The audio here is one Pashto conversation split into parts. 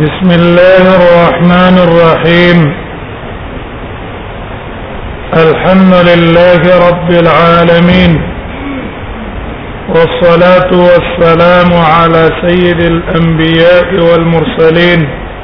بسم الله الرحمن الرحيم الحمد لله رب العالمين والصلاة والسلام على سيد الأنبياء والمرسلين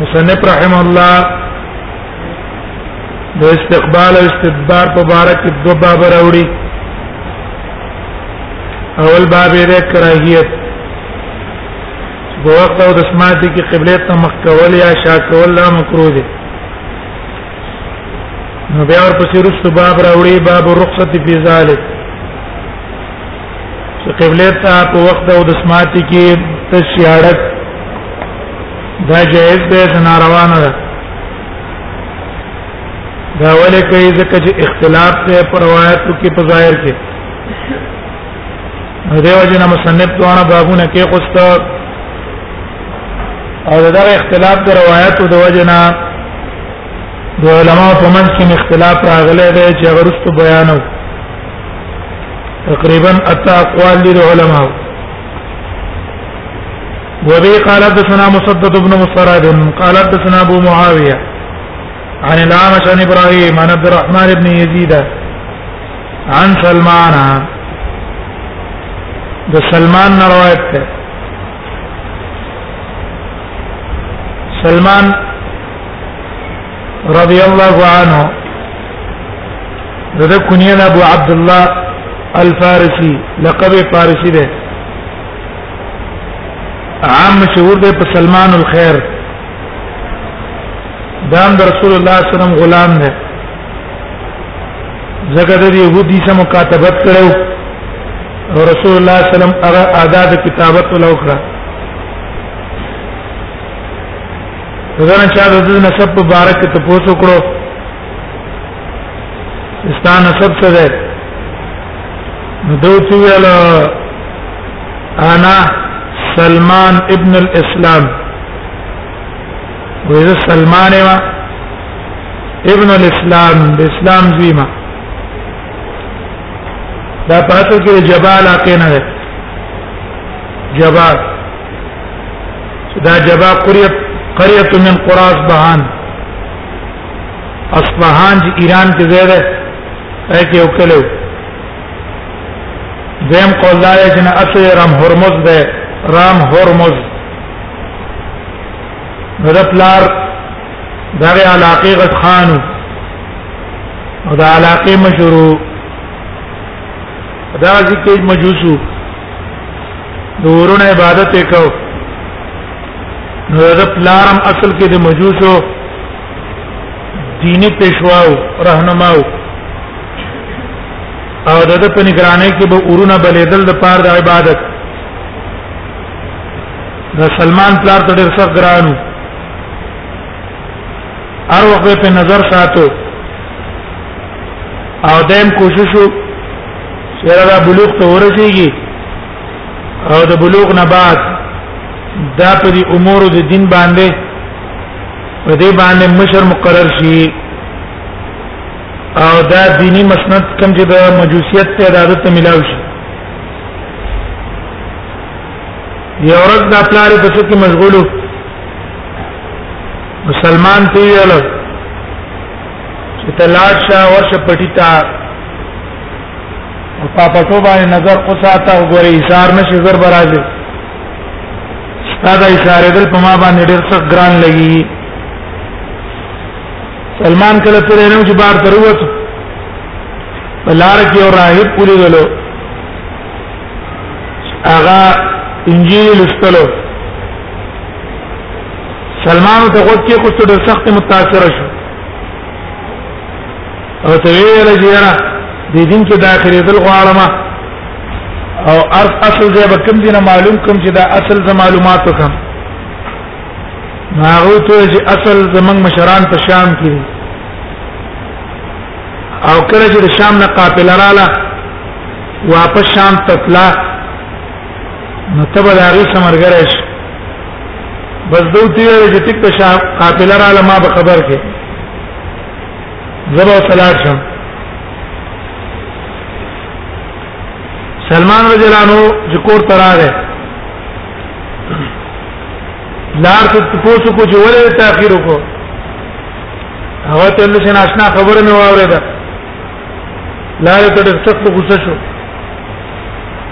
مصنف رحم الله د استقبال او استدبار په اړه کې دوه باب راوړي اول باب یې د کراهیت په وخت او د سماعت کې قبله ته مخ کول یا شا کول لا مکروه دي نو بیا ورپسې رسو باب راوړي باب الرخصه فی ذلک چې قبله ته په وخت او د سماعتي کې تشیاړک دا جائز ده د ناروانه ده دا ولې کوي ځکه چې اختلاف ته پر روایتو کې په ظاهر کې دیو جن مصنف دوه بابونه کې قصت او دا اختلاف د روایتو د وجنه د علماء په منځ کې اختلاف راغلی دی چې غرست بیانو تقریبا اتا اقوال للعلماء وبه قال حدثنا مسدد بن مسرد قال حدثنا ابو معاويه عن الاعمش عن ابراهيم عن عبد الرحمن بن يزيد عن سلمان ده سلمان روایت ده سلمان رضی الله عنه دغه کنیه ابو عبد الله الفارسی لقب فارسی ده عام مشهور ده په سلمان الخير دام در رسول الله صلی الله علیه وسلم غلام ده زګر دی يهودي سره مکاتبت کړو او رسول الله صلی الله علیه وسلم هغه آزاد کتابت ولوکړه زنه چا د دې نسب په باره کې ته پوسو کړو ستان نسب څه ده دوی ویل انا سلمان ابن الاسلام وإذا سلمان ما ابن الاسلام الاسلام زیما دا پاتو کې جبال اقینه ده جبال چې دا جبا قريه قريه من قراص بهان اصفهان چې ایران کې ځای ده هغه کې یو کلو دیم قول دا چې نه اصل رام هرمز ده رام هرمز رپلار دغه علاقه غت خانو او دا علاقه مشهور دا ذکر مجوسو دورونه عبادت وکاو نو دا پلارم اصل کې د مجوسو دینی پېښواو راهنماو او د په نگرانۍ کې به اورونه بلېدل د پاره د عبادت د سلمان پلار ته ډېر سخت ګرانو هر وخت په نظر ساتو او دیم کوشش چیرې دا بلوغ ته ورسیږي او د بلوغ نه بعد دا په دې امور د دین باندې په دې باندې مشر مقرر شي او دا دینی مسند کوم چې د مجوسیت ته د عادت ملاو شي یو ورځ د پلار په څه کې مشغولو مسلمان ته ویل چې تلاش شاه ورشه پټی تا او په پټو باندې نظر او ساته وګوري اشار نشي زر برازي ستاده اشاره دل په ما باندې ډېر څه ګران لګي سلمان کله تر نه چې بار تر وته بلار کې او راهب پوری غلو اغا انجیل استلو سلمان ته غوږ کې کوڅه ډېر سخت متاثر شو او ته ویل چې یاره د دین کې داخلي دل غواړم او ارس اصل دې به کوم دینه معلوم کوم چې دا اصل ز معلومات وکم هغه ته چې اصل زمنګ مشران په شام کې او کله چې شام نه قافله رااله واپس شام ته تلا نو ته به هغه سمرګره شي بس دوی ته چې ټیک ته شام قافله رااله ما به خبر کې زبا صلاح شم سلمان رضی الله عنه چې کور ته راغی لار ته پوسو کو چې ولې تاخير وکړو هغه ته له شنه آشنا خبره مې واورېده لار ته د سخت غوسه شو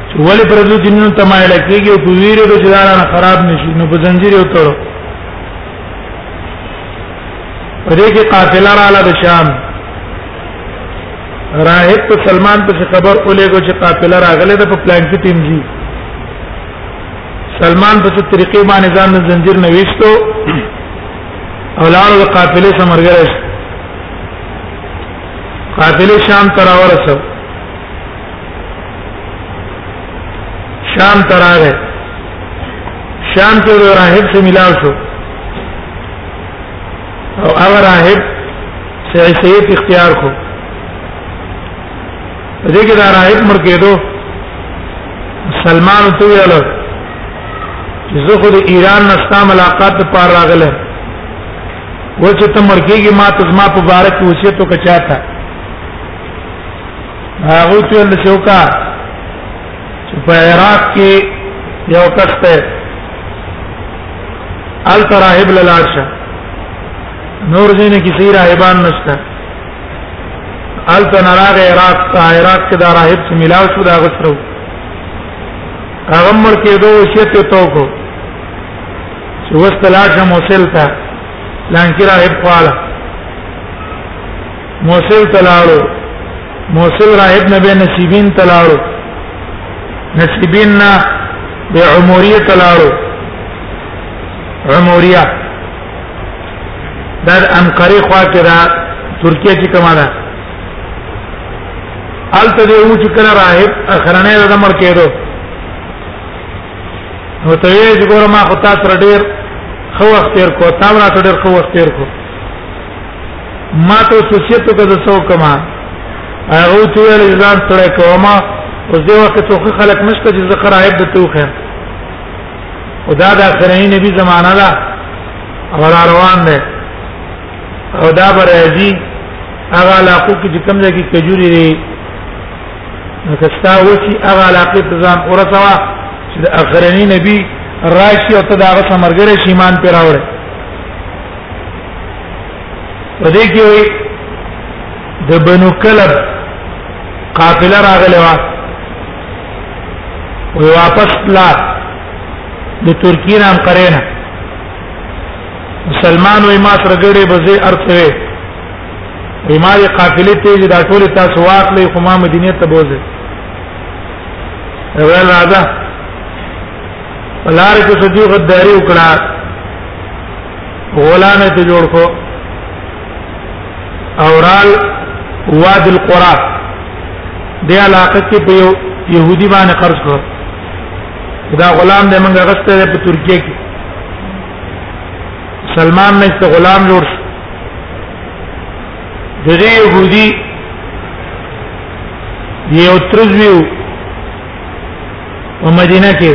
چې ولې پر دې جنونو تمایل کېږي او په ویره کې ځان خراب نشي نو په زنجیر یو تړو په دې کې قافله رااله د شام راهب ته سلمان په خبر اولېګو چې قافله راغله د پلان کې ټیم جی سلمان په څه طریقې باندې ځان د زنجیر نه وېستو او لار د قافلې سمرګره شو قافلې شام تر ورسو شام تر راغله شام کې د راهب سره ملاو شو او هغه راهب سعی سید اختیار کو دې کې دا راهب مر کېدو سلمان ته ویل چې زه خو د ایران نستا ملاقات پر راغله و چې ته مرګيږي ما ته زما په بارک وصیت وکړه چاته هغه ته ول چې وکړه چې په عراق کې یو کس ته ال تراهب لارشه نور زینه کې سیره ایبان نشته ال تنراغ عراق ته عراق کې دا راهب چې ملاو شو دا غسرو هغه مر کې دوه وصیت ته وکړو چې وستلاشه موصل ته لانکرا هب قواله موصل تلاړو موصل راهب نه به نصیبین تلاړو نصیبین نه به عموریه تلاړو عموریه در انقره خوا کې را ترکیه کې کما ده الته دی و چې کله راهب اخرنه د مر کېدو نو ته یې ګوره ما خو تاسو ډېر خو وخت تیر کو تا ورته ډېر خو وخت تیر کو ما ته سوچته کده سو کما هغه ته ویل ځان سره کوما اوس دی وخت ته خلک مشته چې ذکر عیب د توخه او دا د اخرین نبی زمانہ دا او روان دی او دا برازي هغه علاقو کې چې کوم ځای کې کجوري لري نو کستا وسی هغه علاقه ته ځان ورسوا چې د اخرنی نبی راشي او ته دا هغه سمرګره شي ایمان پر راوړي په دې کې وي د بنو کلب قافله راغله وا او واپس لا د ترکیې نام قرینه مسلمان وي ما سره ګړې بځې ارتوي بیمار قافله ته چې دا ټول تاسو واخلې خو ما مدینه ته بوزه ویل راځه لار کې سدي غداري وکړه غلام ته جوړ کو اورال واد القرى د علاقه کې په يهودي باندې قرض کړ دا غلام د منګه غسته په ترکیه کې سلمان نه ست غلام جوړ شو د دې يهودي یو ترزویو په مدینه کې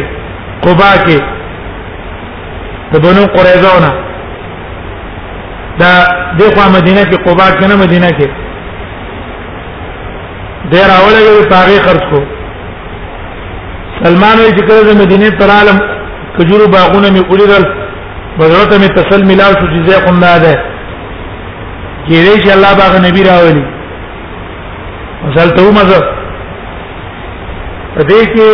قباء کې د بنو قریظهونه دا دغه مدینه کې قباء کې نه مدینه کې ډیر اوله یو پاغي خرج کو سلمان وی چې کله د مدینه تر عالم کجورو باغونه می ولیدل بذرته می تسل ملاو شو چې زه کوم نه ده کې دې چې الله باغ نبی راولي وسالته مزه دې کې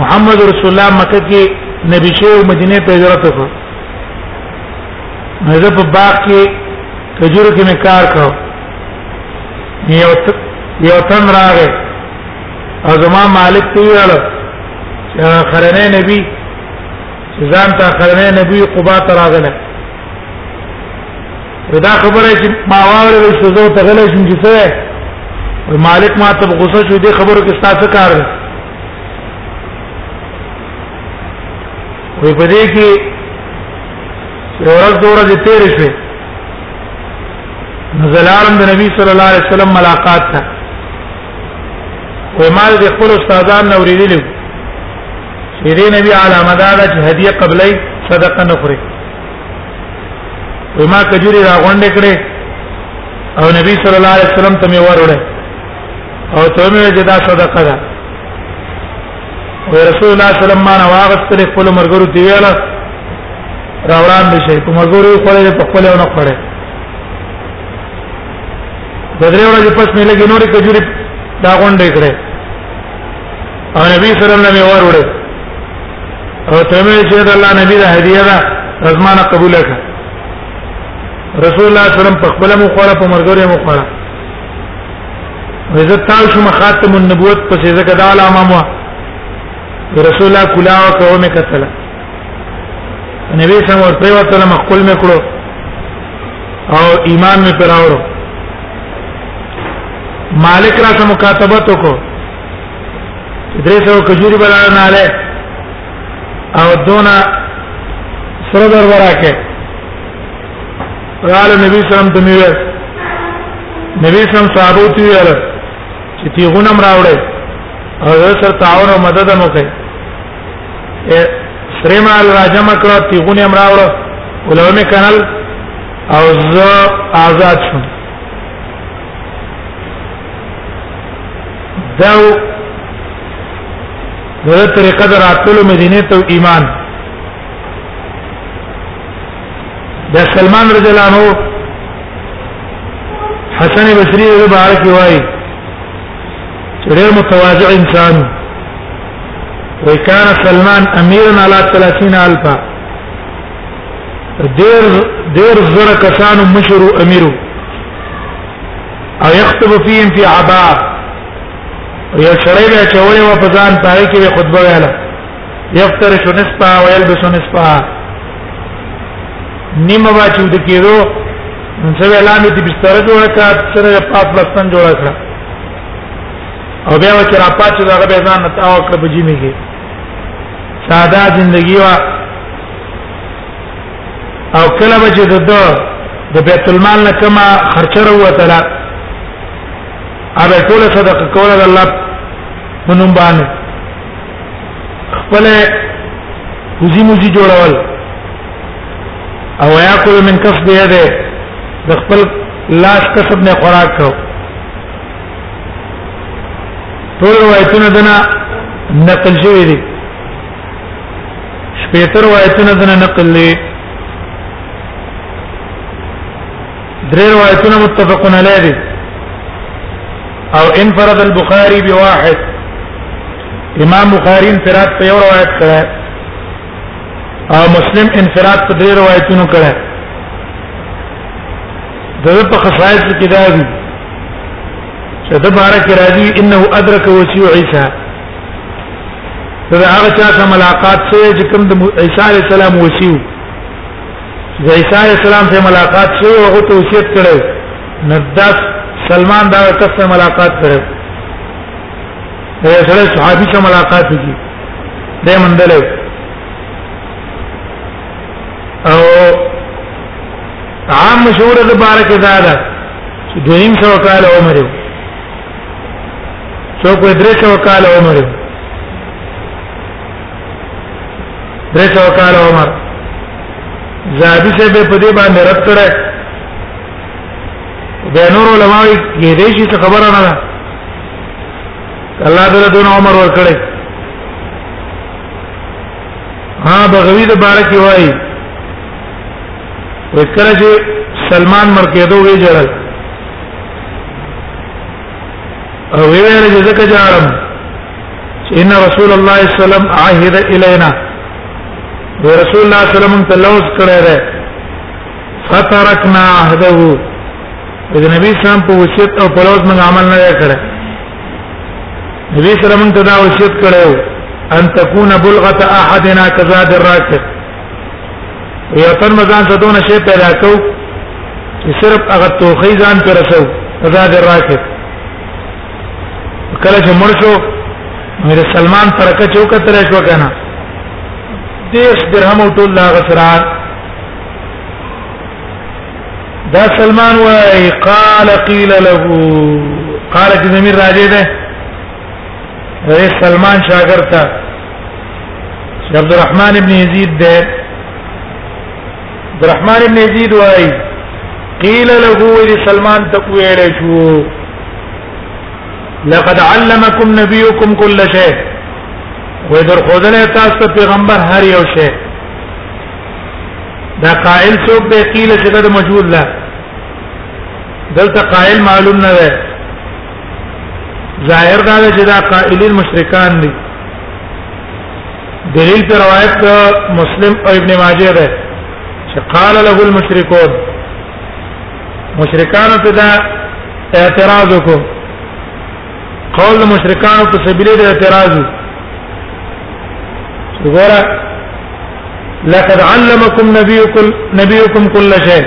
محمد رسول الله مکه کې نبی شه او مدینه ته هجرت وکړه مزه په باغ کې کجور کې مې کار کاو یو یو تن راغې او زما مالک ته ویل چې خرنه نبی ځان ته خرنه نبی قبا ته راغله دا خبره چې ما واورې چې زه ته غلې شم چې څه مالک ما ته غوسه شو دې خبرو کې ستاسو کار دی وې په دې کې ورځ دوره دې تیر شوه نزلارم د نبی صلی الله علیه وسلم ملاقات ته وې ما د خپل استادان نو ورېدلې چې دې نبی علامه دا چې هدیه قبلې صدقه نه خوري وما کجوري را غونډه کړې او نبی صلی الله علیه وسلم ته مې وروړې او ته مې چې دا صدقه ده او رسول الله صلی الله علیه وسلم ما واغستل خپل مرګرو دی ویل را وړاندې شي کوم مرګرو خپل په خپل نه خړې د درې ورځې پس مې لګې نورې کجوري دا غونډه کړې او نبی صلی الله علیه وسلم مې وروړې او تمه چې د الله نبی د هدیه ده رضمانه قبول کړه رسول الله صلی الله علیه وسلم په خپل مخاله په مرګره مخاله عزت تاو شو خاتم النبوت په څه ځکه دا علامه مو رسول الله کلا او کومه کتله نبی سم ور په وته لم خپل مې کړو او ایمان مې پراورو مالک را سره مکاتبه تو کو درې سو کجوري بلانه نه علي او دونه سره در وراکه قال نبی سلام ته میو نبی سلام صحابه ته ویل چې تی غنم راوړې او سر تعاون او مدد مو کوي سره مال راجم کړو تی غنم راوړو ولومه کنل او زه آزاد شوم دا دغه طریقه در راتلو مدینه ته ایمان د سلمان رضی الله عنه حسن بصری رضی الله عنه وايي ډېر متواضع انسان وکانه سلمان امیرا علی 30000 دیر دیر زره کسانو مشر او امیرو او یخطب فیهم فی عبا یو سړی به چولې و په ځان پای کې خطبه ویله یفتر شو نصفا او یلبس نصفا نیمه با چې د کېدو نن څه اعلان دي بستر جوړ کړه سره پاس لستان جوړ کړه او بیا و چې را پاتې دا غبې ځان ته او کړ بجې میږي ساده ژوندۍ وا او کله به چې د د بیت المال نه کما خرچه وروته لا هغه ټول صدقه کوله الله منوم باندې خپل وزي موزي جوړول او یاکل من کسب یده د خپل لاس کسب نه خوراک کو ټول روایتونه دنا نقل شوی دي شپېتر روایتونه دنه نقل لې درې روایتونه متفقون علیه دي او انفرد البخاري بواحد امام بخاري انفراد په یو روایت کړه او مسلم انفراد په درې روایتونو کړه دغه په خصائص کې دا دي چې د بارک راځي انه ادرک وسیع عیسی دا هغه چا سره ملاقات شوه چې کوم د عیسی علی السلام وصیو چې عیسی علی السلام سره ملاقات شوه او ته وصیت کړو نداس سلمان دا کس سره ملاقات کړو دا سره صحابي سره ملاقات کی دې مندل او عام مشهور د بارک زاده دویم سو کال عمر سو کوئی درې سو کال عمر درې سو کال عمر زابی سے به پدی باندې رد کړه به نور علماء یې دې شي خبره نه ده الله تعالی دونه عمر ور کړی ها بغوی د بارک وای وکړه چې سلمان مرکېدو وی جړل او وی ویل چې زکه جارم چې ان رسول الله صلی الله علیه وسلم عهد الینا دی رسول الله صلی الله علیه وسلم ته لوز کړی دی فترکنا عهده د نبی سلام په وصیت او په لوز موږ عمل نه کړی نبی سره موږ ته دا وصیت کړو ان تكون بلغه احدنا كزاد الراكب یو تن مزان ته دونه شی پیدا کوو چې صرف هغه توخی ځان پر رسو آزاد راکړ کله چې مړ شو مې سلمان ترکه چوکه تر شو کنه دیش درهم او ټول لا غسران دا سلمان وای قال قيل له قال چې زمير راځي ده اے سلمان شاګرد ته عبد الرحمن ابن يزيد ده عبدالرحمن ابن يزيد واي قيل له ولي سلمان تقويل شو لقد علمكم نبيكم كل شيء وې در خودنه تاسو ته پیغمبر هر یو شی دا قائل څوک دی قیل چې دا مجهول ده دلته قائل معلوم نه ده ظاهر دا چې دا قائلین مشرکان دي دلیل پر روایت مسلم او ابن ماجه ده چې قال له المشركون مشرکان ته دا اعتراض وکړو قول مشرکان په سبیل د اعتراض وګوره لقد علمكم نبيكم نبيكم كل شيء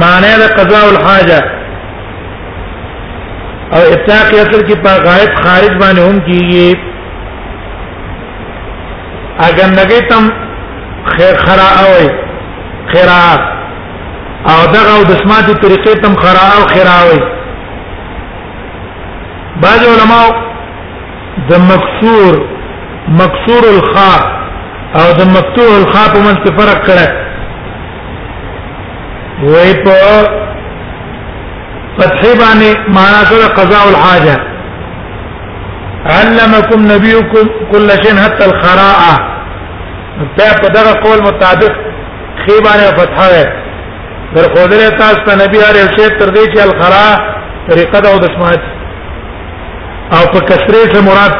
معنی د قضاء الحاجه او اطلاق اصل کې په غائب خارج باندې هم کیږي اگر نګی تم خیر خرا او خرا او دغه او د سماعتي طریقې تم خرا او خرا وي بعض علماء د مکسور مکسور الخاء او د مفتوح الخاء په منځ کې فرق کړه وای په فتح باندې معنا سره قضاء الحاجه علمکم نبیکم کل شین حتى الخراءه په په دغه قول مطابق خیبانه فتح ده در خدای تاسو ته نبی هر شی تر دې چې الخراء طریقه ده او د سماعت او په کسره سره مراد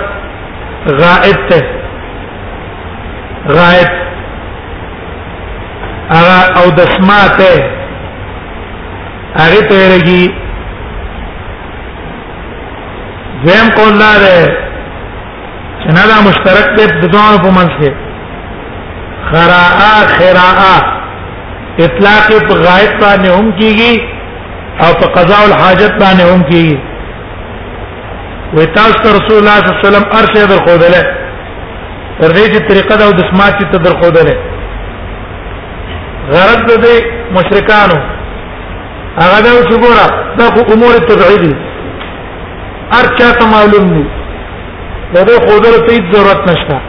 غائب ته غائب هغه او د سماته هغه ته ورګي زم کول دا ده چې نه دا مشترک دی د دوه په منځ کې خراء خراء اطلاق په غائب باندې هم کیږي او په قضاء الحاجت باندې هم کیږي و تاسو ته رسول الله صلی الله علیه وسلم ارشه در خودله تر دې چې طریقه دا د سماعت ته در خودله غرض د دې مشرکانو هغه دا چې ګوره دا خو امور تبعیدی ارچا ته معلوم دي دا خودله ته هیڅ ضرورت نشته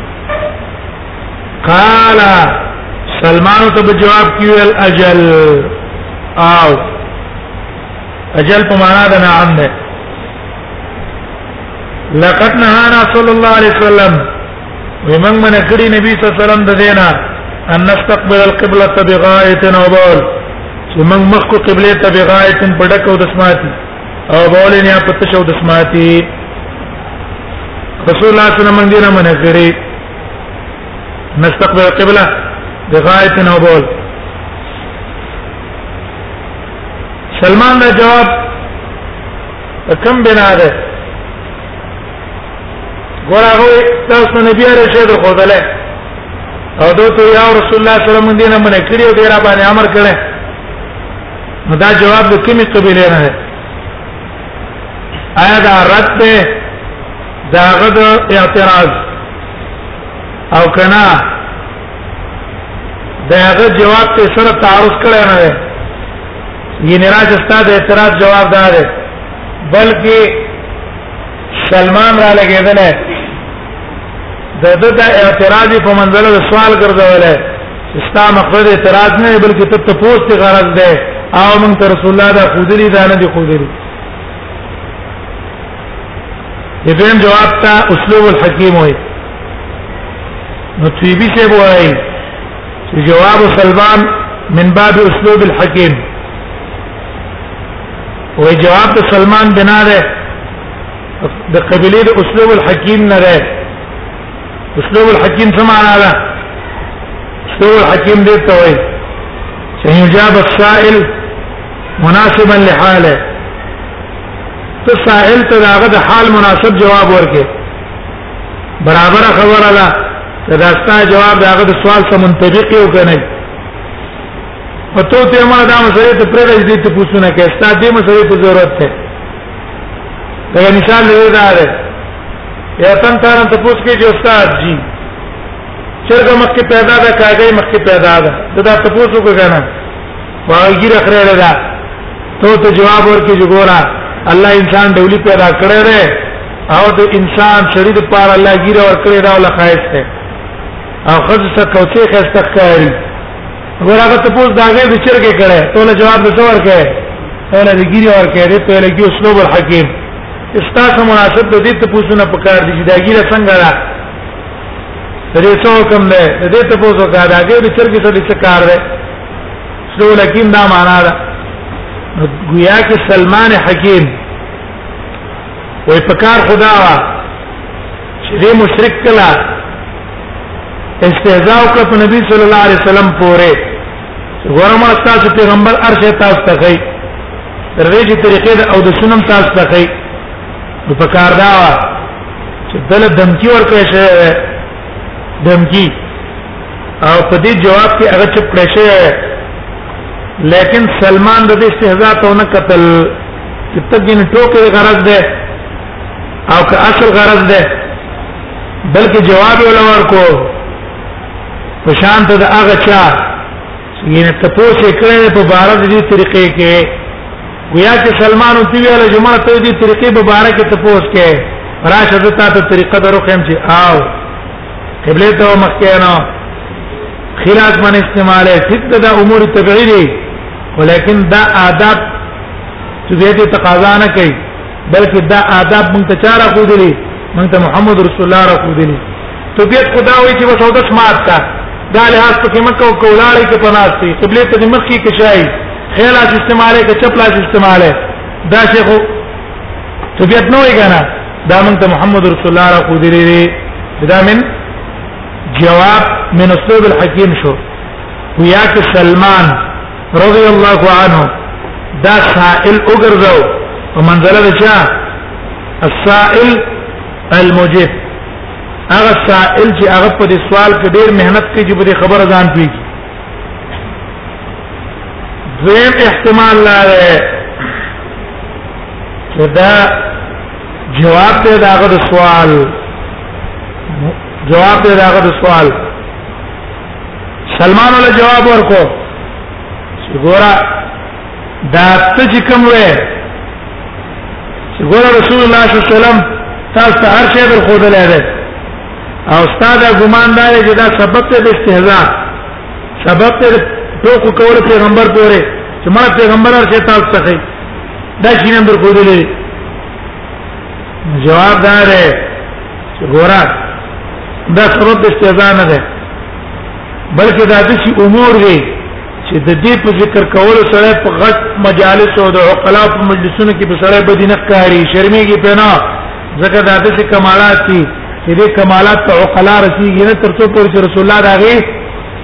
قال سلمان ته په جواب کې ویل اجل او اجل په معنا د نعم ده لقد نهانا صلى الله عليه وسلم ومن من کړي نبی صلی الله علیه وسلم د دینا ان نستقبل القبلة بغایت او بول چې موږ مخ کو قبله ته بغایت په ډک او دسماتي او بول نه په تشو دسماتي رسول الله صلی الله علیه وسلم دینه من کړي نستقبل القبلة بغاية نوبول سلمان دا جواب کم بنا ده ګور هغه تاسو نبی عليه شه ده خدله او دو ته یا رسول الله صلی الله علیه وسلم دینه منه کړی او ډیر باندې امر کړی نو دا جواب د کومې قبيله نه ده آیا دا رد ده داغه د اعتراض او کنا داغه جواب ته سره تعارض کړی نه دی یعنی راځه استاد اعتراض جواب دار دی بلکې سلمان را لګیدل د د د اعتراض په منځله د سوال ګرځول استا مقصد اعتراض نه بلکې ته تپوس ته غرض ده او من رسول الله دا خودري دا نه دي خودري دیم جواب تا اسلوب الحکیم وای نو تیبی سے وای چې جواب سلمان من باب اسلوب الحکیم وای جواب د سلمان بنا ده د قبيله د اسلوب الحکیم نه ده اسلوب الحکیم څه معنا ده اسلوب الحکیم دې ته وای چې یجاب السائل مناسبا لحاله ته سائل ته داغه د حال مناسب جواب ورکې برابر خبره ده دا ستا جواب داغه د سوال سره منطبق یو کنه په تو ته ما دا مسئله ته پرې دې ته پوښتنه کې ستا دې مسئله ته ضرورت ده دا مثال دی دا ده یا تن تان ته پوښت کې جو استاد جی چرګه مکه پیدا ده کاګه مکه پیدا ده دا ته پوښتنه وکړه واګیر اخره ده ته ته جواب ورکې چې ګورا الله انسان ډولی پیدا کړی دی او د انسان سړي د پاره الله ګیره ور کړی دا ولا خایس دی او خځ څه کوڅه خسته تخکاری ګورا هغه ته پوز داګه د چرګه کړي ته له جواب د څور کې ته له ګیره ور کړی ته له کې اسلوب الحکیم استاسو مناسب د دې ته پوښتنه پکار دي چې دا ګیره څنګه ده درې څو کم ده دې ته پوز وکړه داګه د چرګه څه کار ده سلو لکیم دا معنا ده گویا کې سلمان حکیم وای پکار خدا وا چې دې مشرک کلا استهزاء وکړ په نبی صلی الله علیه وسلم پورې ورما تاسو پیغمبر ارشه تاسو ته کوي تر دې چې طریقې ده او د سنم تاسو ته کوي نو پکار دا وا چې دل دمکی ورکړې شه دمجي او په دې جواب کې هغه چپ کړی شوی لیکن سلمان د استهزاء ته نه قتل چې تګین ټوکې غرض ده او که اصل غرض ده بلکې جواب ولور کو پشان ته د هغه چا یعنی تپوس کړه په بار د دې طریقې کې گویا چې سلمان او دی ویل چې مړه ته دې طریقې په بار کې تپوس کې راشه ته ته طریقه درو خیم چې آو قبله ته مخکې نه خلاف من استعماله ټیک دا امور طبيعي دي ولیکن دا آداب چې دې تقاضا نه کوي بلکې دا آداب مونږ ته چاره خو دي مونږ ته محمد رسول الله را خو دي طبیعت خدا وي چې بس اودس مات کا دا لحاظ پکې مکه او کولاړې کې پناستي قبله ته مخ کې کشای خیلا استعماله کې چپلا استعماله دا شیخ طبیعت نه وي کنه دا مونږ ته محمد رسول الله را خو دې لري دا من جواب من اسلوب الحکیم شو ویا کې سلمان رضی الله عنه دا سائل وګرځاو په منځله ده چې السائل المجيب هغه سائل چې هغه په دې سوال کې ډېر مهنت کوي چې په دې خبره ځان پیږي دویم احتمال لاره چې دا جواب ته دا هغه سوال جواب ته دا هغه سوال سلمان له جواب ورکو ګورا دا ته چې کوم وې چې ګور رسول الله صلی الله علیه وسلم تاسو ته هر شی در خو دلاره او استاد ګمان دا دی چې دا سبب ته د استهزاء سبب ته ټوکو کول پیغمبر پورې چې ما پیغمبر ورته تاسو ته کوي دا شي نه در خو دلاره جواب دا دی چې ګورا دا سبب د استهزاء نه ده بلکې دا د شي امور دی چې د دې په ذکر کولو سره په غټ مجالس او د عقلا په مجلسونو کې په سره بدی نه کاری شرمېږي په نه ځکه دا د څه کمالات دي چې دې کمالات ته عقلا رسیږي نه ترڅو پر رسول الله داغه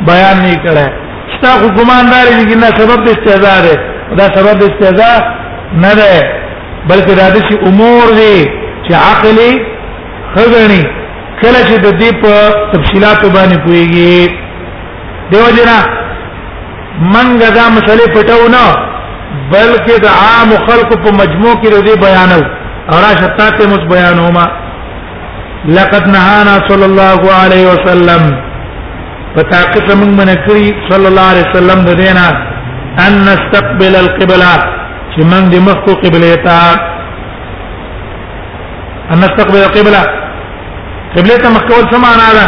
بیان نه کړه ستا حکمان دار دي نه سبب د استهزاء ده دا سبب د استهزاء نه ده بلکې دا د امور دي چې عقلي خزني کله چې د دې په تفصيلات باندې پويږي دیو جنا منګه دا مسلې پټو نه بلکې د عام خلکو په مجموع کې دې بیانو اورا شتاته مس بیانوما لقد نهانا صلی الله علیه وسلم پتا کې موږ منع کړی صلی الله علیه وسلم د دینا ان نستقبل القبلة چې موږ د مخ کو قبله ته ان نستقبل القبلة قبله ته مخ کول څه معنا ده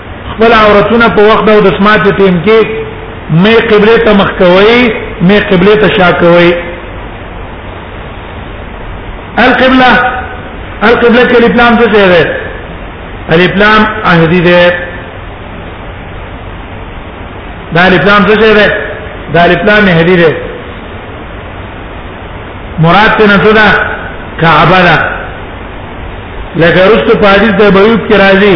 خپل عورتونه په وخت او د سماعت ټیم کې مې قبله ته مخ کوي مې قبله ته شا کوي القبله القبله کې الاسلام څه شه ده الاسلام عهدي ده دا الاسلام څه شه ده دا الاسلام عهدي ده مراد ته نه څه ده کعبه ده لکه رسو په حدیث د بیوب کې راځي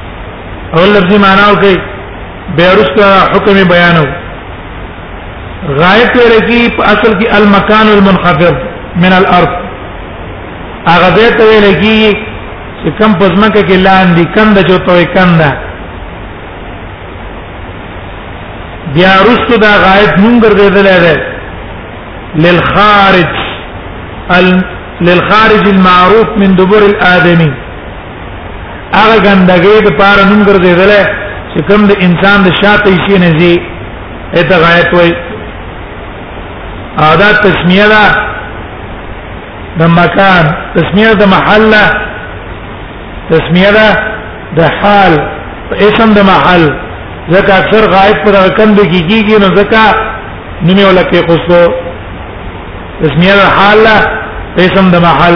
اول لفظي معنا او کوي بیا ورسته حکم بیانو غایت ویل کی په اصل کې المکان المنخفض من الارض هغه ځای ته ویل کی چې کم پزماکه کې لاندې کند چوتو کند بیا ورسته دا غایت نوم ګرځیدل دی للخارج للخارج المعروف من دبر الادمي هغه ګندګي د پاره نوم ګرځیدل چې کوم د انسان د شاته شي نه زی اته غایت وای ادا تسمیه ده د مکان تسمیه د محله تسمیه ده د حال اسم د محل ځکه اکثر غایب پر رقم به کیږي نو ځکه نیمه ولکه قصو تسمیه د حال اسم د محل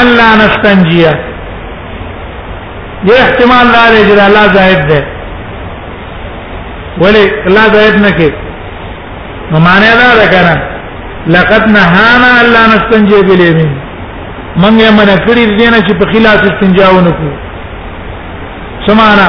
الله نستنجیه دې احتمال لا لري چې الله زائد ده ولی الله زائد نه کې نو معنی دا ده کنه لقد نهانا الله نستنجي بالیمین من یې منع کړی دې نه چې په خلاف استنجا ونکړو سمانا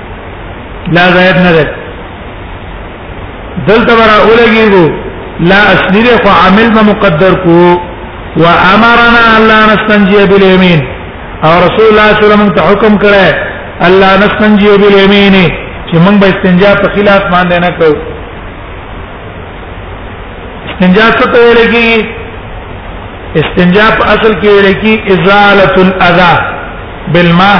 لا غیر نه ده دلته ورا اولګیږو لا اصلي له خو عامل به مقدر کو وامرنا الله نستنجي باليمين او رسول الله صلی الله علیه وسلم ته حکم کړه الله نستنجي باليمين چې موږ به استنجا په خلاف باندې نه کوو استنجا څه ته ویل کیږي استنجا په اصل کې ویل کیږي ازاله الاذى بالماء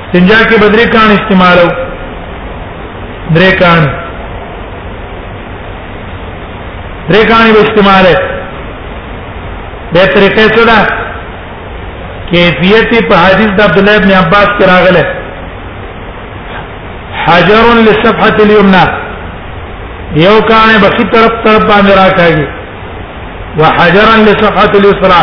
استنجا کې بدرې کان استعمالو درې کان درې کان به استعماله به طریقې څه ده کیفیت په حدیث د عبد الله ابن عباس کې راغله حجر للصفحه اليمنى یو کان به خي طرف طرف باندې راکاږي وحجرا لصفحه اليسرى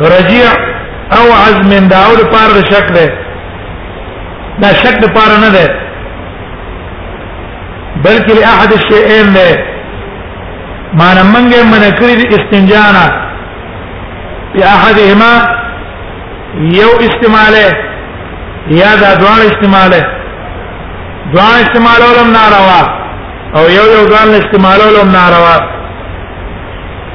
رجیع او عزم دا او لپاره د شک ده دا شک لپاره نه ده بلکې له احد الشیئین ده معنی منګه من کړی د استنجانا یا احدهما یو استعماله یا دا دوان استعماله دوان استعمالولم ناروا او یو یو ځان استعمالولم ناروا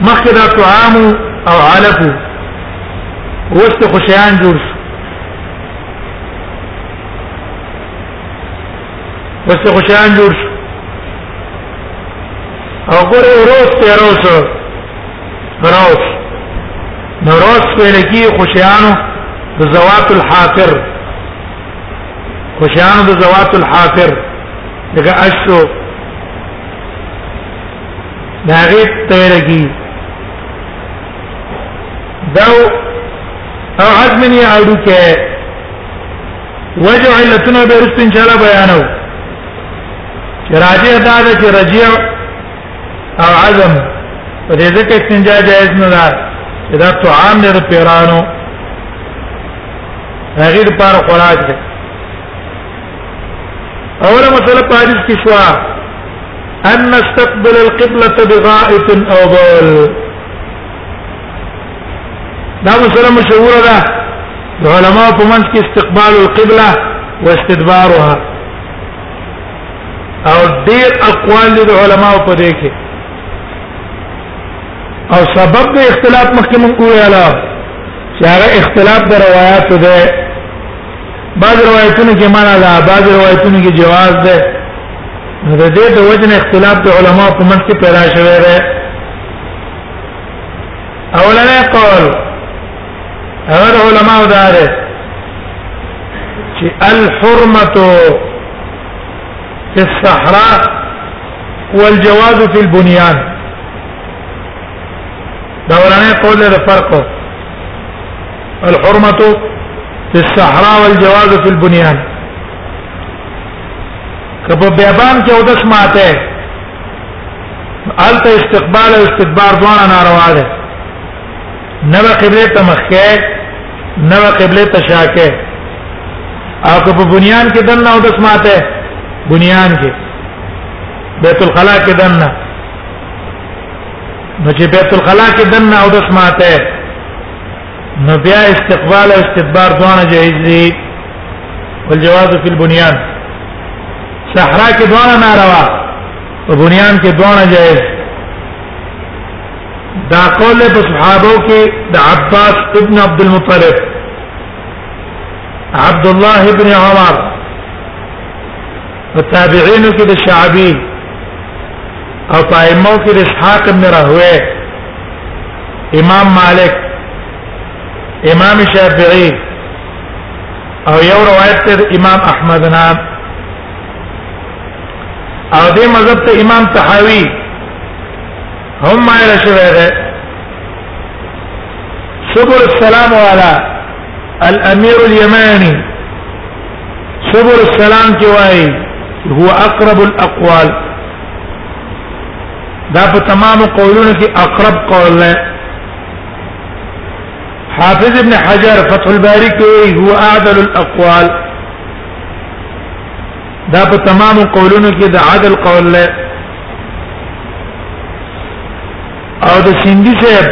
مخکې دا طعام او علف وست خو شیان جوړ شو وست خو شیان جوړ شو او ګوره روز ته روز روز نو روز په لکی خو شیانو د زوات الحافر خو شیانو د زوات الحافر دغه اشو دا غي تیرګي دا او عظم نه اړو کې وجه علتنا به رست ان شاء الله بیانو چې راجع دا ده چې رجع او عظم په دې ځکه استنجا جائز نه ده چې دا تو عام نه پیرانو هغه لپاره خوراک ده اوله مسله پاریس کې شوه ان نستقبل القبلة بغائط او بول دا مسله مشهوره ده د علماء په منځ کې استقبال القبلة واستدبارها او ډیر اقوال دي د علماء په دې کې او سبب د اختلاف مخکې مونږ ویل چې هغه اختلاف د روایت ده بعض روایتونو کې معنا ده بعض روایتونو کې جواز ده نو د دې د وجه اختلاف د علما په منځ کې پیدا شوی دی اولنې قول هغه علما دا ده چې الحرمه في الصحراء والجواز في البنيان دا ورانه قول له فرق الحرمه في الصحراء والجواز في البنيان کبه بیابان کې اودس ماته الته استقبال او استدبار دواړه ناروا دي نه قبله ته مخکې نه قبله ته شاکه او که په بنیان کې دنه او دس ماته بنیان کې بیت الخلا کې دنه نو چې بیت الخلا کې دنه او دس ماته نو بیا استقبال او استدبار دواړه جایز دي والجواز فی البنیان صحرا کې دواړه ناروا او بنیان کې دواړه جایز دا قول په صحابه کې د عباس ابن عبد المطلب عبد الله ابن عمر په تابعینو کې د شعبي او په ائمه کې د اسحاق بن راهوی امام مالک امام شافعي او یو روایت تر امام احمد نه او دې مذهب ته امام تحاوی هم مایل شوی دی سبل السلام والا الامير اليماني سبل السلام کې وایي هو اقرب الاقوال دا په تمام قولونو کې اقرب قول نه حافظ ابن حجر فتح الباري کې هو اعدل الاقوال دا په تمام قولونو کې د عدل قول نه او د سیندی صاحب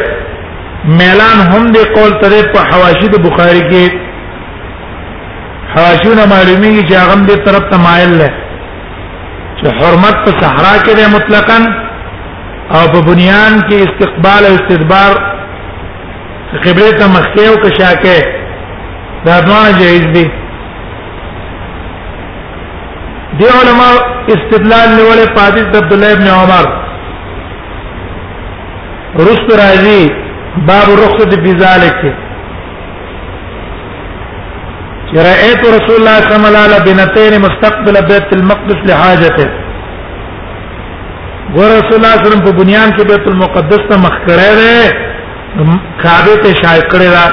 ميلان هم د قول ترې په حواشی د بخاری کې حواشونه معلومیږي چې هغه دې طرف ته مایل ده چې حرمت په صحرا کې ده مطلقاً او په بنیان کې استقبال او استدبار قبله ته مخکې او کشاکه دا دوه جایز دي دی علماء استدلال نیولې پادیس د عبد الله ابن عمر رست راځي باب رخصت بذالک رأيت رسول الله صلى الله عليه وسلم بنتين مستقبل بيت المقدس لحاجته ګور رسول الله صلی الله علیه وسلم په بنیان کې بیت المقدس ته مخ کړی دی کعبه ته شای کړی دا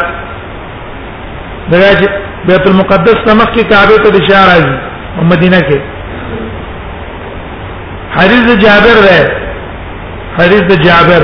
دغه بیت المقدس ته مخ کې کعبه ته اشاره راځي او مدینه کې حدیث جابر ده حدیث جابر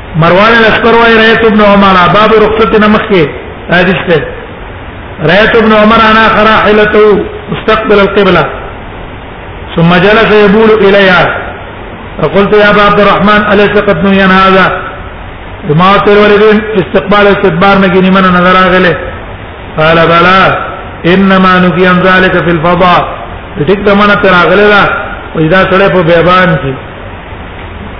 مروان الاصفر وايي رایت ابن عمر باب رخصت نمخه حدیث ته رایت ابن عمر انا خراحلته مستقبل القبلة ثم جلس يبول إليها فقلت يا ابا عبد الرحمن اليس قد نهينا هذا وما ترورين استقبال استدبار نگی من نظر اغله قال بلى انما نهي عن ذلك في الفضاء ټیک من ترى اغله واذا سړی په بیابان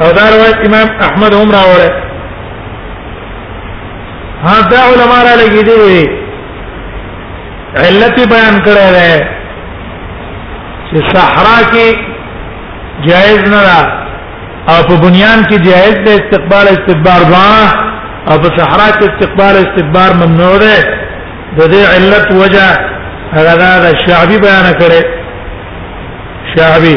او دا روایت امام احمد هم راوړی ها دا علما را لګی دي علت بیان کړی دی چې صحرا کې جائز نه را او په بنیان کې جائز دی استقبال استدبار وا او په صحرا کې استقبال استدبار ممنوع دی د دې علت وجه هغه دا شعبي بیان کړي شعبي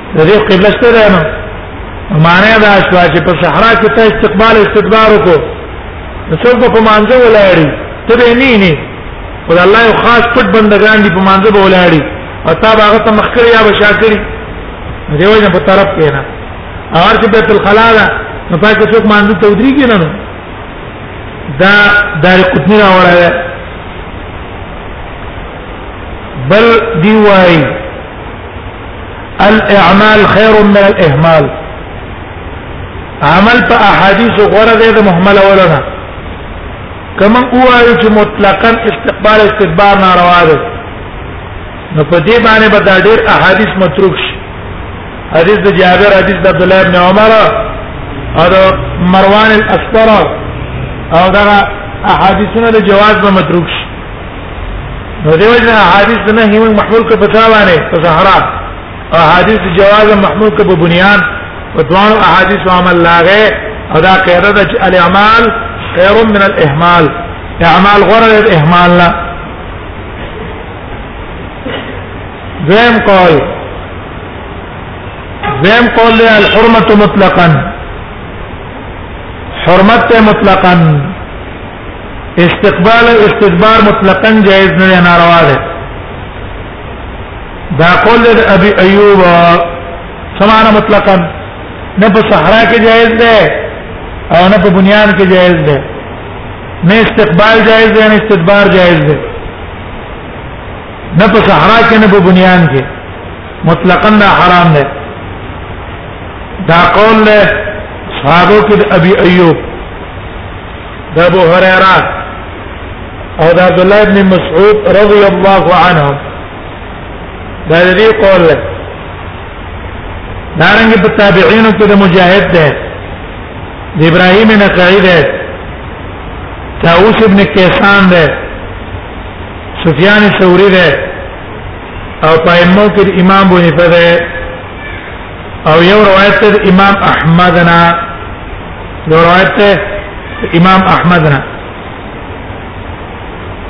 د دې قبله شته ده نو معنی دا شو چې په صحرا کې ته استقبال استدبار وکړو نو څوک په مانځه ولاړی ته به نه نه او الله یو خاص پټ بندگان دی په مانځه به ولاړی او تا هغه ته مخکړی یا بشاکری دیو نه په طرف کې نه اور چې بیت الخلا ده نو پای کې څوک مانځه ته ودری کې نه نو دا دار قطنی راوړل بل دی وای الاعمال خير من الاهمال عمل په احادیث غره ده د مهمل ولنا کما اوایو چې مطلقاً استقبال استدبار ناروا ده نو په دې باندې به دا ډېر احادیث متروک شي حدیث د جابر حدیث د عبد الله ابن عمر او مروان الاسفر او دا احادیثونه د جواز به متروک شي نو دیو جن حدیث نه هی محمول ک پتا باندې په صحرا او حدیث جواز محمول ک په بنیان په دوه احادیث او عمل لاغه او دا قاعده ده چې الاعمال خير من الاهمال اعمال غره الاهمال لا زم قول زم قول له الحرمه مطلقا حرمت مطلقا استقبال او استدبار مطلقاً جائز نه دی ناروا دی دا قول د ابي ايوب سمانه مطلقاً نه په صحرا کې جائز دی او نه په بنيان کې جائز دی نه استقبال جائز دی نه استدبار جائز دی نه په صحرا کې نه په بنيان کې مطلقاً نه حرام دی دا قول له صحابه کې ابي ايوب د ابو هريره او د عبد الله بن مسعود رضی الله عنه دا دې قول له دارنګ په تابعینو کې د مجاهد ده د ابراهیم نقعی ده طاووس ابن کیسان ده سفیان ثوری ده او پایمو کې امام بونی په ده او یو روایت امام احمد نه یو روایت ته امام احمد نه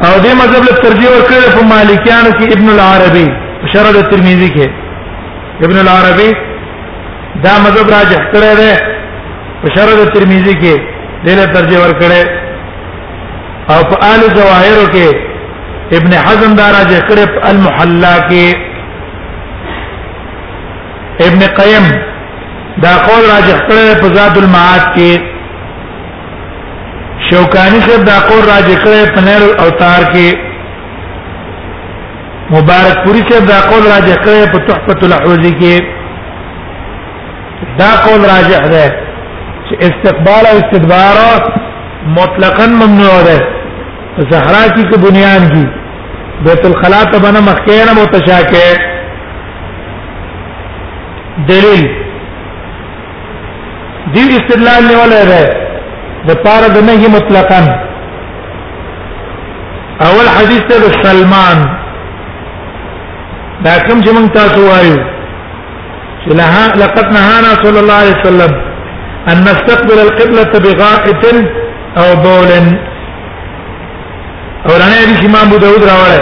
او دې مذهب له ترجیح ورکړل په مالکیانو کې ابن العربي شرح د ترمذی کې ابن العربي دا مذهب راجح کړی دی په شرح د ترمذی کې دې له ترجیح ورکړل او په آل ظواهر کې ابن حزم دا راجح کړی په المحلا کې ابن قیم دا قول راجح کړی په ذات المعاد کې شوکانی صاحب دا قول راجح کړی په نیر الاوتار کې مبارک پوری صاحب دا قول راجح کړی په تحفۃ الحوزی کې دا قول راجح ده چې استقبال او استدبار مطلقاً ممنوع ده زهرا کی کو بنیان کی بیت الخلا ته بنا مخکینه متشاکه دلیل دی استدلال نیولای دی د پاره د نهي مطلقاً اول حدیث ته سلمان دا کوم چې مونږ تاسو وایو چې لها لقد نهانا صلی الله علیه وسلم ان نستقبل القبلة بغائط او بول اورانه حدیث امام ابو داود راوړی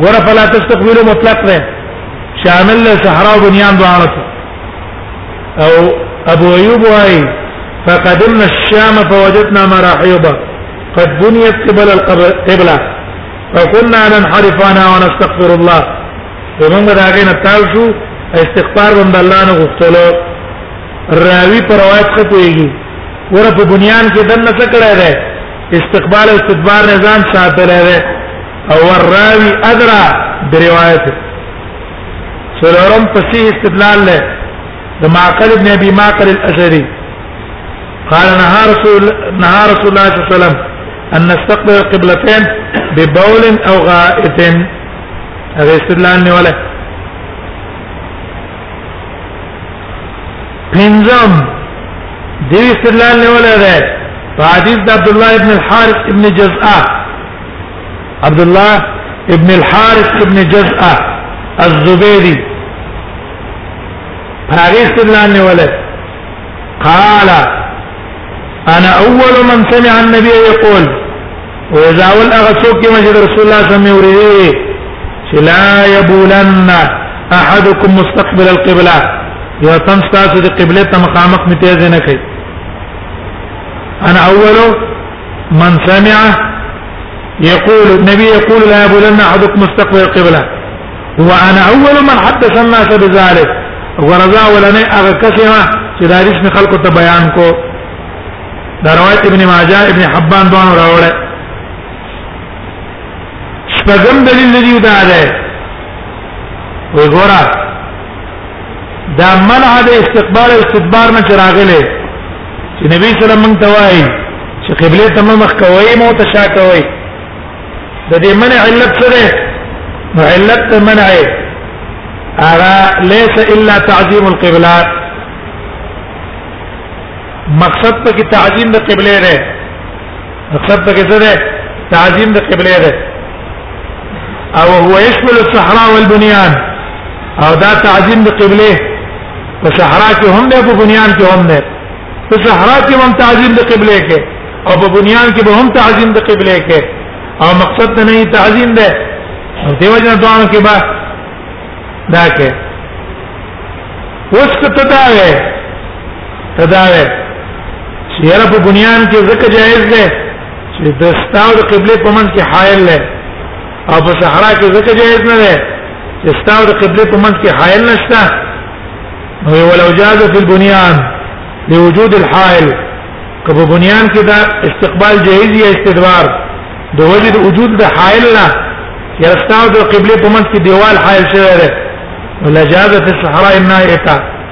ګوره فلا تستقبلوا مطلق ده شامل له صحرا او بنيان دواړه او ابو ايوب وايي فقدمنا الشام فوجدنا مراحيض قد بنيت قبل القبلة فكنا ننحرف عنها ونستغفر الله ومن دا غینه تاسو استغفار بند الله نه غوښتلو راوی پر روایت څه کوي ورته بنيان کې دنه څه کړه ده استقبال استدبار نظام ساتل ده او الراوی ادرا بروايته سلورم پسې استدلال له د معقل ابن ابي معقل الاشعري قال نهى رسول نهى رسول الله صلى الله عليه وسلم ان نستقبل القبلتين ببول او غائط هذا استدلال نه ولا پنځم دې استدلال نه ولا ده حدیث د عبد الله ابن الحارث ابن جزعه عبد الله ابن الحارث ابن جزعه الزبيري هغه استدلال نیولای قال انا اول من سمع النبي يقول واذا اول اغسوك مسجد رسول الله صلى الله عليه وسلم يوريه لا يبولن احدكم مستقبل القبلة يا تن تاسو د قبله ته مخامخ متیاز نه کوي انا اول من سمع يقول النبي يقول لا يبولن احدكم مستقبل القبلة وانا اول من حدث الناس بذلك ورضا ولنا اغه کسمه چې دا رښتینی خلکو ته بیان کو دا روایت ابن ماجه ابن حبان دوه راوړل شپږم دلیل دی دا ده وګوره دا منع د استقبال استدبار نه چراغله چې نبی صلی الله علیه وسلم مونږ ته وایي چې قبله ته مخ کوي مو ته شا کوي د دې منع علت څه ده نو علت منع هغه ليس الا تعظيم القبلة مقصد په کې تعظیم د قبله ده مقصد په کې څه ده تعظیم د قبله ده او هو يشمل الصحراء والبنيان او دا تعظیم د قبله په صحرا کې هم نه په بنيان کې هم نه په صحرا کې هم تعظیم د قبله کې او په بنيان کې به هم تعظیم د قبله کې او مقصد ته نه تعظیم ده دیو جن دوانو کې با دا کې اوس ته دا وې ته دا وې چیرې په بنيان کې ځکه جائز ده چې د ستاو قبله په منځ کې حائل نه او په صحرا کې ځکه جایز نه ده چې ستاسو د قبله په منځ کې حائل نشته نو ولو جاز فی البنيان لوجود الحائل کبه بنيان کې دا استقبال جایز یا استدبار د وجد وجود د حائل نه یا ستاسو د قبله په منځ کې دیوال حائل شوی دی ولا جاز فی الصحراء النائته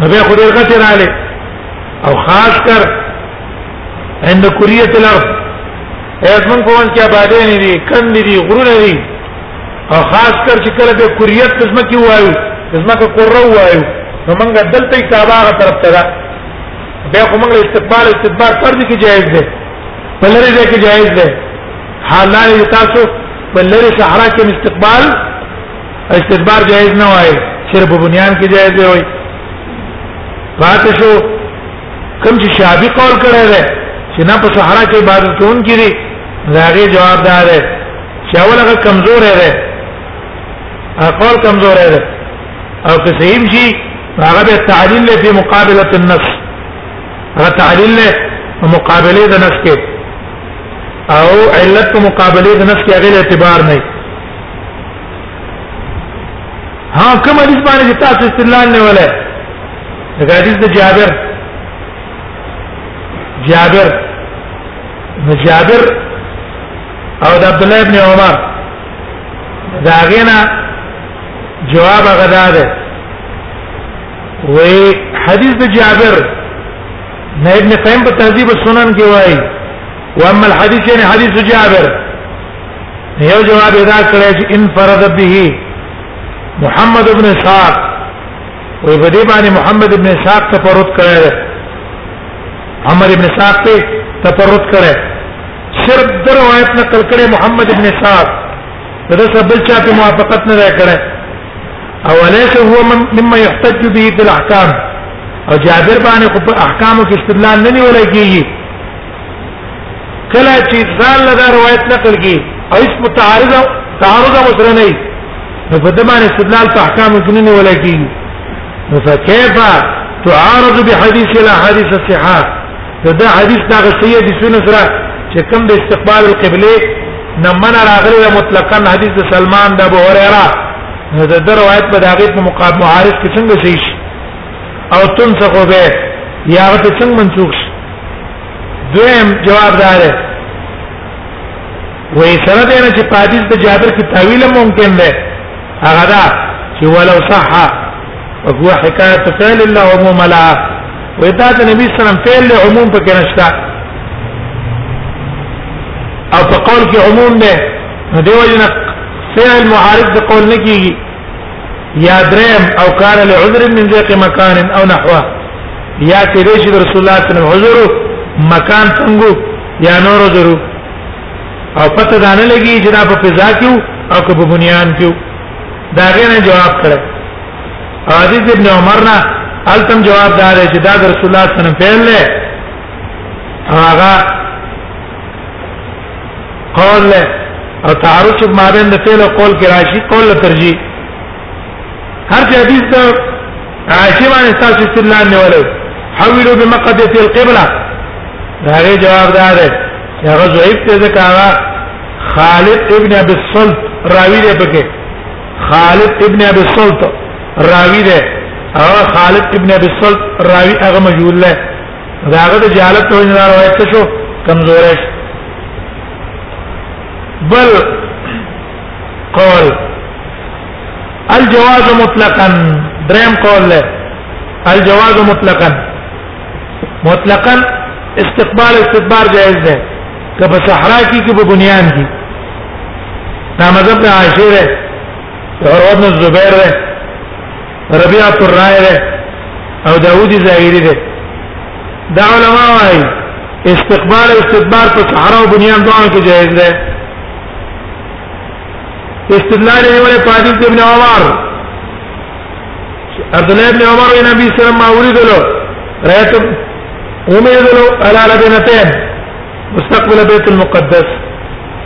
نو به خدای غته رااله او خاص کر عند کلیه الارض ایسمن کوان کې آبادې نه دي کم دي غرونه دي او خاص کر چې کله به کلیت قسمه کې وایو قسمه کې قره وایو نو موږ دلته کعبه غا طرف ته بیا خو موږ استقبال استدبار فرض کې جایز ده بلری ده کې جایز ده حالانه تاسو بلری صحرا کې استقبال استدبار جائز نه وای صرف بنیان کې جائز دی وای پاتې شو کوم چې شابي قول کړی دی چې نه په صحرا کې عبادت کوون کړي راغي جواب دار دی چې اول هغه کمزور دی اقول کمزور دی او که صحیح شي هغه به تعلیل له په مقابله النص هغه تعلیل له مقابله د نص کې او علت په مقابله د نص کې هغه اعتبار نه ها کوم حدیث باندې تاسو استدلال نه ولای دا حدیث د جابر جابر نو جابر او د عبد الله ابن عمر دا غینا جواب غدا ده وی حدیث د جابر نه ابن قیم په تهذیب السنن کې وایي واما الحديث يعني حديث جابر یو جواب ادا کړی چې انفرد به محمد ابن اسحاق وی په دې باندې محمد ابن اسحاق تفرد کړی دی محمد ابن اسحاق په تفرد کړی صرف د روایت نقل کړی محمد ابن اسحاق دا سبل چا په موافقت نه کړی او ليس هو مما يحتج به في الاحكام او جابر باندې په احکامو کې استدلال نه نیول کیږي کله چې ځان له دا روایت نقل کی او اس متعارضه تعارضه مسره نه نو په دمه استدلال په احکام جنین ولکې نو فكيف تعارض بحديث الاحاديث الصحه دا حدیث دا غسیه دي سونه سره چې کوم د استقبال القبله نه من راغلی مطلقاً حدیث د سلمان د ابو هريره نو د روایت په داغه په مقابل معارض کې څنګه شي او تنسخ به یا ته څنګه منسوخ شي دویم جواب دار وې سره دې نه چې حدیث د جابر کی تعویل ممکن ده هغه دا چې ولو صح هو حکایت فعل الله عموم لا وې دا د نبی صلی الله علیه وسلم فعل عموم پکې نشته او په قول کې عموم ده دیو جن فعل معارض د قول نه کیږي یا دریم او کان له عذر من ذیق مکان او نحوه یا کې دې چې رسول الله صلی الله علیه وسلم عذر مکان څنګه یا نور عذر او پته دانه لګي چې دا په فضا کې او په بنیان کې دا غنه جواب کړه حدیث ابن عمر نه التم جواب دار چې دا رسول الله صلی الله علیه وسلم پیل له هغه قول له او تعارض چې ما بین د فعل او قول کې راشي قول له ترجیح هر چې حدیث ته عاشی باندې تاسو استدلال نه ولې حولوا بمقدس القبلة دا غي جواب دا ده چې هغه ضعیف ته ځکه هغه خالد ابن ابي الصلت راوی دی پکې خالد ابن ابي الصلت راوی دی هغه خالد ابن ابي الصلت راوی هغه مجهول دی دا هغه د جهالت په وجه روایت څه شو کمزورې بل قول الجواز مطلقا دریم قول له الجواز مطلقا مطلقا استقبال استدبار جائز ده که په صحرا کې کې په بنیان کې دا مذهب عاشر ہے اور ابن الزبیر ہے ربيعه الرائي ده او داوودي ظاهري ده دا علما وايي استقبال او استدبار په صحرا او بنيان دوه کې جائز ده استدلال یې ولې په حدیث ابن عمر عبد الله ابن عمر او نبی صلی الله علیه وسلم ما ولیدلو رایت هم یې دلو علی لبنتين مستقبل بیت المقدس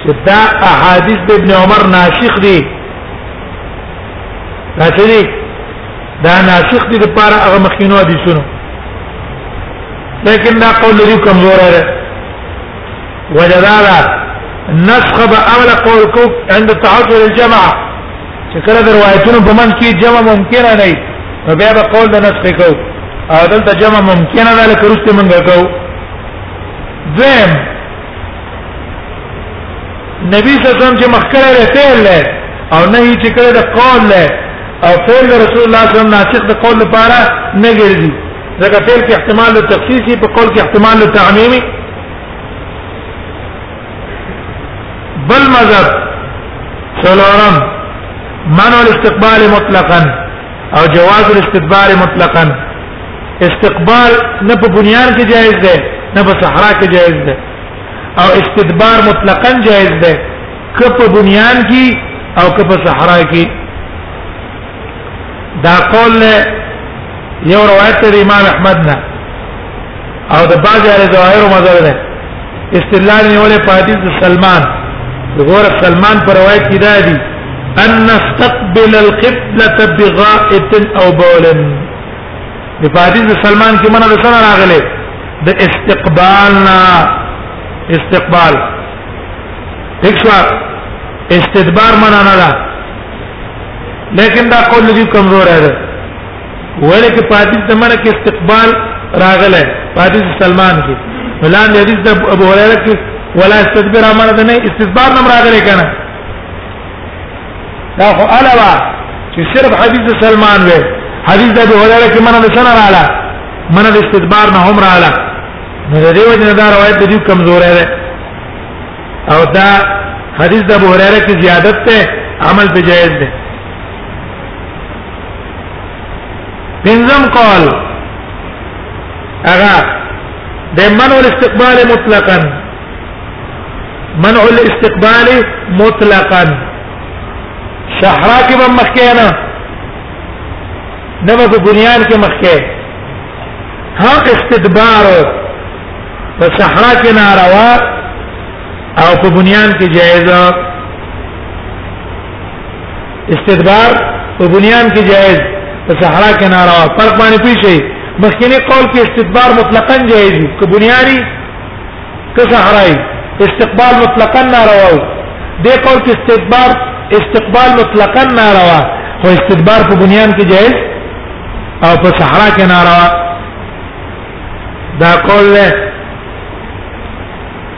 چې دا احادیث د ابن عمر ناسخ دي راځي دا ناسخ دي د پاره هغه مخینو حدیثونو لیکن دا قول لري کمزور دی وجدارا نسخ به اول قول کو عند تعذر الجماعه چې کله د روایتونو په منځ کې جمع ممکن نه وي نو بیا به قول د نسخ کو او دلته جمع ممکن نه ده لکه رسته منګه کو زم نبی صلی الله علیه وسلم چې مخکره له فعل له او نه یې چې کړه د قول له او فعل رسول الله صلی الله علیه وسلم ناسخ د قول لپاره نه ګرځي ځکه فعل کې احتمال له تخصیصي په قول کې احتمال له تعمیمي بل مذهب سلورم منع الاستقبال مطلقا او جواز الاستدبار مطلقا استقبال نه په بنیان کې جائز ده نه په صحرا کې جائز ده او استدبار مطلقاً جائز ده که په بنیان کې او که په صحرا کې دا قول یو روایت دی امام احمد نه او د بعض اهل ظاهر مذهب ده استدلال نیولې په حدیث سلمان غور سلمان پر روایت کې دا دی ان نستقبل القبلة بغائط او بول د فاتح سلمان کې منه سره راغله د استقبالنا استقبال دښوا استدبار منه نه ده لیکن دا قول لږ کمزور دی ولې کې فاتح زمانه کې استقبال راغله فاتح سلمان کې ولان حدیث د ابو هريره کې ولا استدبار امر نه استدبار نم راغله کنه دا خو علاوه چې صرف حدیث سلمان وې حدیث د ابو هريره کې منه سره رااله منه د استدبار نه هم رااله نو د دې وجه دا روایت د دې کمزورې ده او دا حدیث د ابو هريره کې زیادت ته عمل په جائز ده پنځم قول اغا د من الاستقبال مطلقاً منع الاستقبال مطلقا صحرا کې به مخکې نه نه په بنیان کې مخکې ها استدبار په صحرا کې ناروا او په بنیان کې جائز استدبار په بنیان کې جائز په صحرا کې ناروا فرق باندې پیښي مخکنی قول کې استدبار مطلقاً جائز دی که بنیاري که صحراي استقبال مطلقا ناروا دی قول کې استدبار استقبال مطلقا ناروا خو استدبار په بنیان کې جائز او په صحرا کې ناروا دا قول له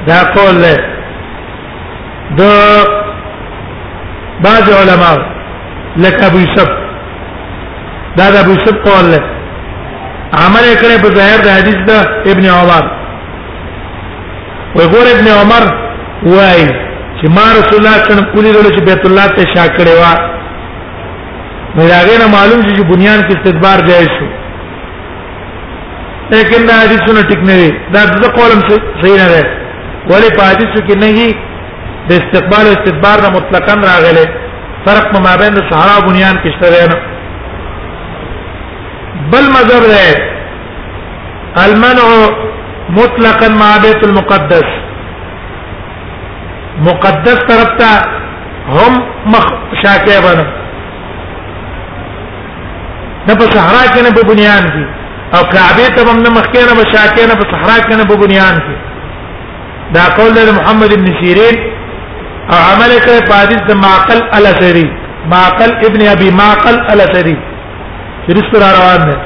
دا قول له د بعض علماء لکه ابو یوسف دا د ابو یوسف قول له عمل کړي په ظاهر د حدیث د ابن عمر وګور ابن عمر وای چې ما رسول الله صلی الله علیه وسلم کولی دل چې بیت الله ته شا کړي وا مې راغې نه معلوم چې بنیان کې استدبار جایز شو لیکن دا حدیثونه ټیک نه دي دا د قولم صحیح نه ده ولی په حدیثو کې نه دي د استقبال او استدبار نه مطلقاً راغله فرق په مابین د صحرا او بنیان کې شته نه بل مذهب ده المنع مطلقا مع بیت المقدس مقدس طرف ته هم مخ شاکه باندې نه په صحرا کې نه په بنیان کې او کعبه ته هم نه مخکې نه بشاکه نه په صحرا کې نه په بنیان کې دا قول له محمد بن سیرین او عمل کوي په حدیث د معقل الاسری معقل ابن ابي معقل الاسری چې رسول روان دی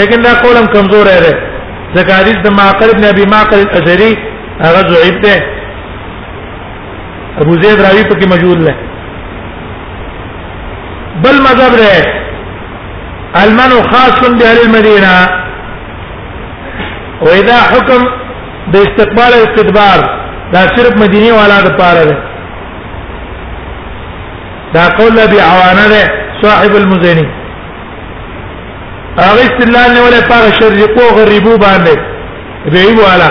لیکن دا قول هم کمزور دی ځکه حدیث د معقل ابن ابي معقل الاسری هغه ضعیف دی ابو زید راوی په کې موجود دی بل مذهب دی المنو خاص به اهل المدینه او اذا حکم د استقبال او استدبار دا صرف مدینه والا د پاره ده دا قول ابي عوانه ده صاحب المزني هغه استدلال نه ولا پاره شرقو غريبو باندې به وی والا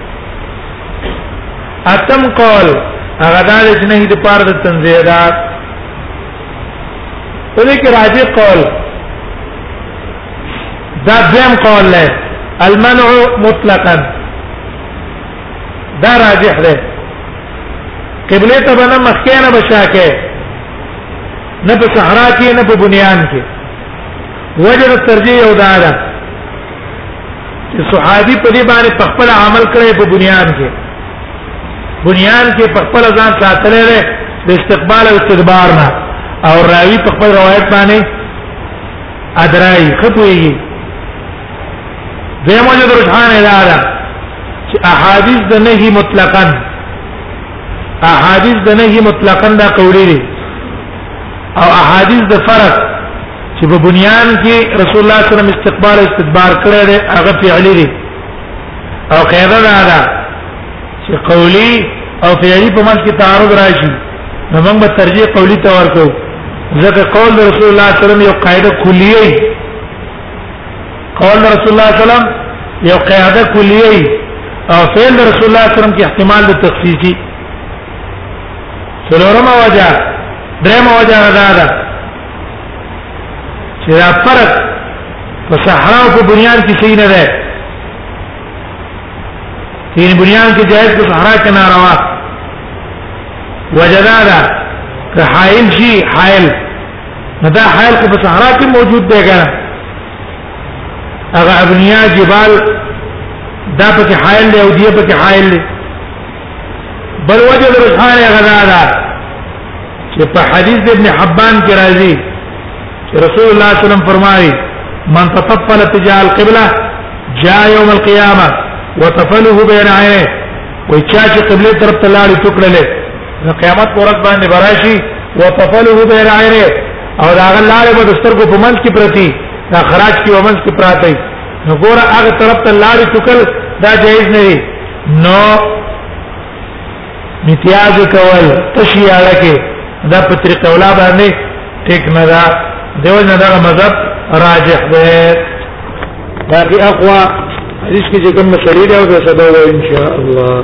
اتم قول هغه دا چې نه د پاره د تنزیه ده ولې کې راځي قول دا دیم قول له المنع مطلقا دا راجح ده قبله ته بنا مخکینه بشاکه نه په صحرا کې نه په بنیان کې وجه ترجیح یو دا ده چې صحابي په دې باندې په خپل عمل کړی په بنیان کې بنیان کې په خپل ځان ساتلې ده د استقبال او استدبار نه او راوی په خپل روایت باندې ادراي خپويږي دیمه جو درشان اداره چې احادیث د نهي مطلقاً احادیث د نهي مطلقاً دا قولي دي او احادیث د فرق چې په بنیان کې رسول الله صلی الله علیه وسلم استقبال او استدبار کړی دی هغه فعلی دی او قاعده دا ده چې قولی او فعلی په منځ کې تعارض راشي نو موږ به ترجیح قولی ته ورکو ځکه قول رسول الله صلی الله علیه وسلم یو قاعده کلیه قول رسول الله صلی الله علیه وسلم یو قاعده کلیه او فعل رسول الله صلی الله علیه وسلم کې احتمال د تخصیصي سلورمه وجه درېمه وجه دا ده چې دا فرق په صحرا او په بنیان کې صحیح نه ده چې بنیان کې جائز په صحرا کې نه روا وجدادا که حائل شي حائل نو دا حائل په صحرا کې موجود دی ګره هغه ابنیا جبال دا پکې حائل دی او دی پکې حائل دی بل وجه د رجحان غذا ده چې په حدیث د ابن حبان کې راځي چې رسول الله صلی الله علیه وسلم فرمایي من تطفل تجاه القبلة جاء يوم القيامة وتفله بين عينيه وای چا چې قبله طرف ته لاړ ټکړلې نو قیامت پر ورځ باندې براشي وتفله بين عينيه او دا غلاله به سترګو په منځ کې پرتی دا خراج کې ومنځ کې پراته نو ګوره هغه طرف ته لاړ ټکل دا جایز نه دی نو امتیاز کول تشی اړه کې دا په طریق اولا باندې ټیک نه دا دیو نه دا مذهب راجح ده باقي اقوا حدیث کې کوم مسلې دی او به سبا ان شاء الله